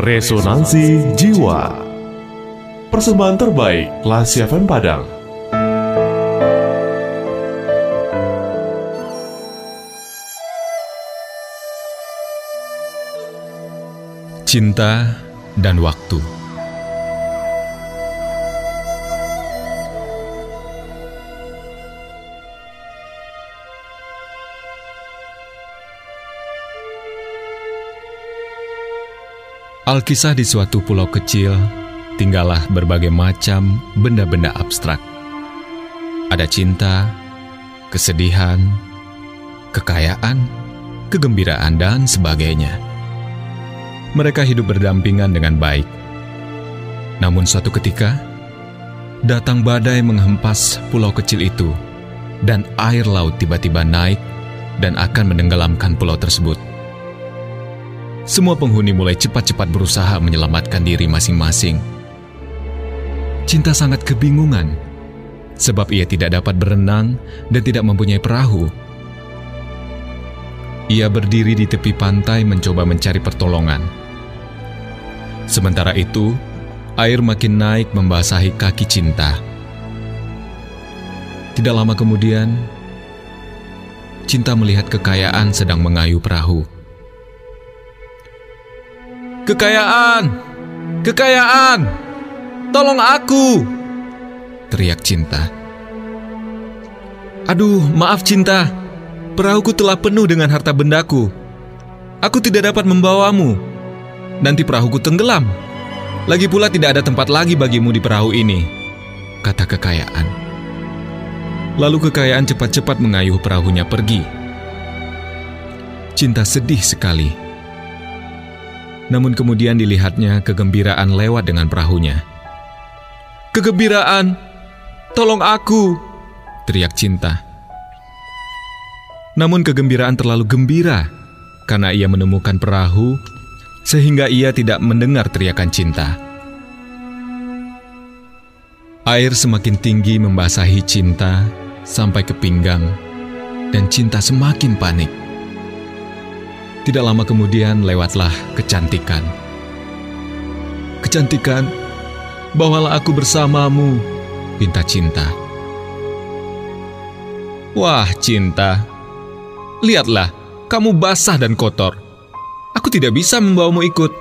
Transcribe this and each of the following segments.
Resonansi Jiwa. Persembahan terbaik Lasi FM Padang. Cinta dan Waktu Alkisah di suatu pulau kecil, tinggallah berbagai macam benda-benda abstrak. Ada cinta, kesedihan, kekayaan, kegembiraan, dan sebagainya. Mereka hidup berdampingan dengan baik. Namun suatu ketika, datang badai menghempas pulau kecil itu, dan air laut tiba-tiba naik dan akan menenggelamkan pulau tersebut. Semua penghuni mulai cepat-cepat berusaha menyelamatkan diri masing-masing. Cinta sangat kebingungan, sebab ia tidak dapat berenang dan tidak mempunyai perahu. Ia berdiri di tepi pantai mencoba mencari pertolongan. Sementara itu, air makin naik membasahi kaki cinta. Tidak lama kemudian, cinta melihat kekayaan sedang mengayuh perahu. Kekayaan! Kekayaan! Tolong aku! Teriak cinta. Aduh, maaf cinta. Perahuku telah penuh dengan harta bendaku. Aku tidak dapat membawamu. Nanti perahuku tenggelam. Lagi pula tidak ada tempat lagi bagimu di perahu ini. Kata kekayaan. Lalu kekayaan cepat-cepat mengayuh perahunya pergi. Cinta sedih sekali namun kemudian dilihatnya kegembiraan lewat dengan perahunya. Kegembiraan! Tolong aku! Teriak cinta. Namun kegembiraan terlalu gembira karena ia menemukan perahu sehingga ia tidak mendengar teriakan cinta. Air semakin tinggi membasahi cinta sampai ke pinggang dan cinta semakin panik. Tidak lama kemudian lewatlah kecantikan. Kecantikan, bawalah aku bersamamu, pinta cinta. Wah, cinta. Lihatlah, kamu basah dan kotor. Aku tidak bisa membawamu ikut.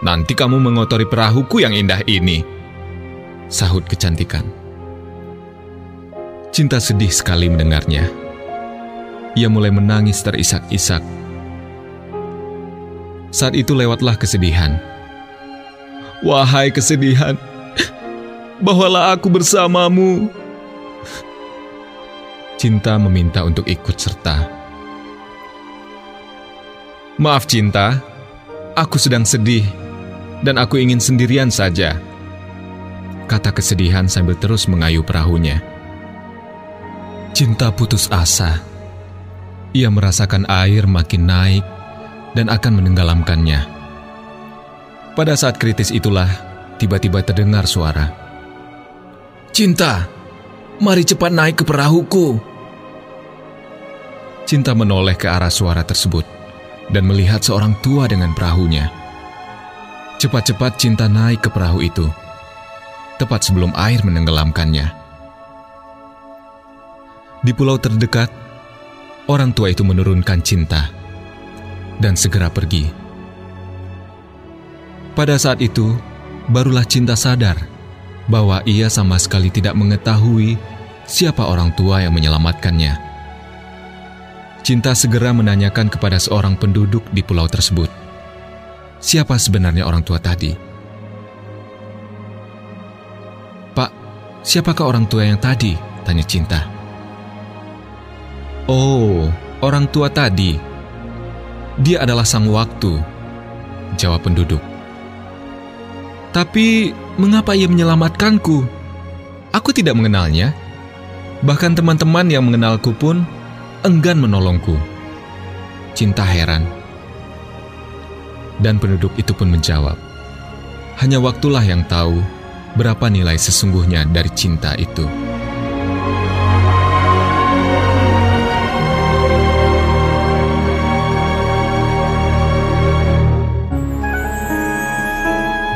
Nanti kamu mengotori perahuku yang indah ini. Sahut kecantikan. Cinta sedih sekali mendengarnya. Ia mulai menangis terisak-isak saat itu lewatlah kesedihan. Wahai kesedihan, bawalah aku bersamamu. Cinta meminta untuk ikut serta. Maaf cinta, aku sedang sedih dan aku ingin sendirian saja. Kata kesedihan sambil terus mengayuh perahunya. Cinta putus asa. Ia merasakan air makin naik dan akan menenggelamkannya. Pada saat kritis itulah, tiba-tiba terdengar suara. Cinta, mari cepat naik ke perahuku. Cinta menoleh ke arah suara tersebut dan melihat seorang tua dengan perahunya. Cepat-cepat cinta naik ke perahu itu, tepat sebelum air menenggelamkannya. Di pulau terdekat, orang tua itu menurunkan cinta dan segera pergi. Pada saat itu, barulah cinta sadar bahwa ia sama sekali tidak mengetahui siapa orang tua yang menyelamatkannya. Cinta segera menanyakan kepada seorang penduduk di pulau tersebut, siapa sebenarnya orang tua tadi. Pak, siapakah orang tua yang tadi? Tanya Cinta. Oh, orang tua tadi, dia adalah sang waktu, jawab penduduk. Tapi mengapa ia menyelamatkanku? Aku tidak mengenalnya. Bahkan teman-teman yang mengenalku pun enggan menolongku. Cinta heran. Dan penduduk itu pun menjawab, hanya waktulah yang tahu berapa nilai sesungguhnya dari cinta itu.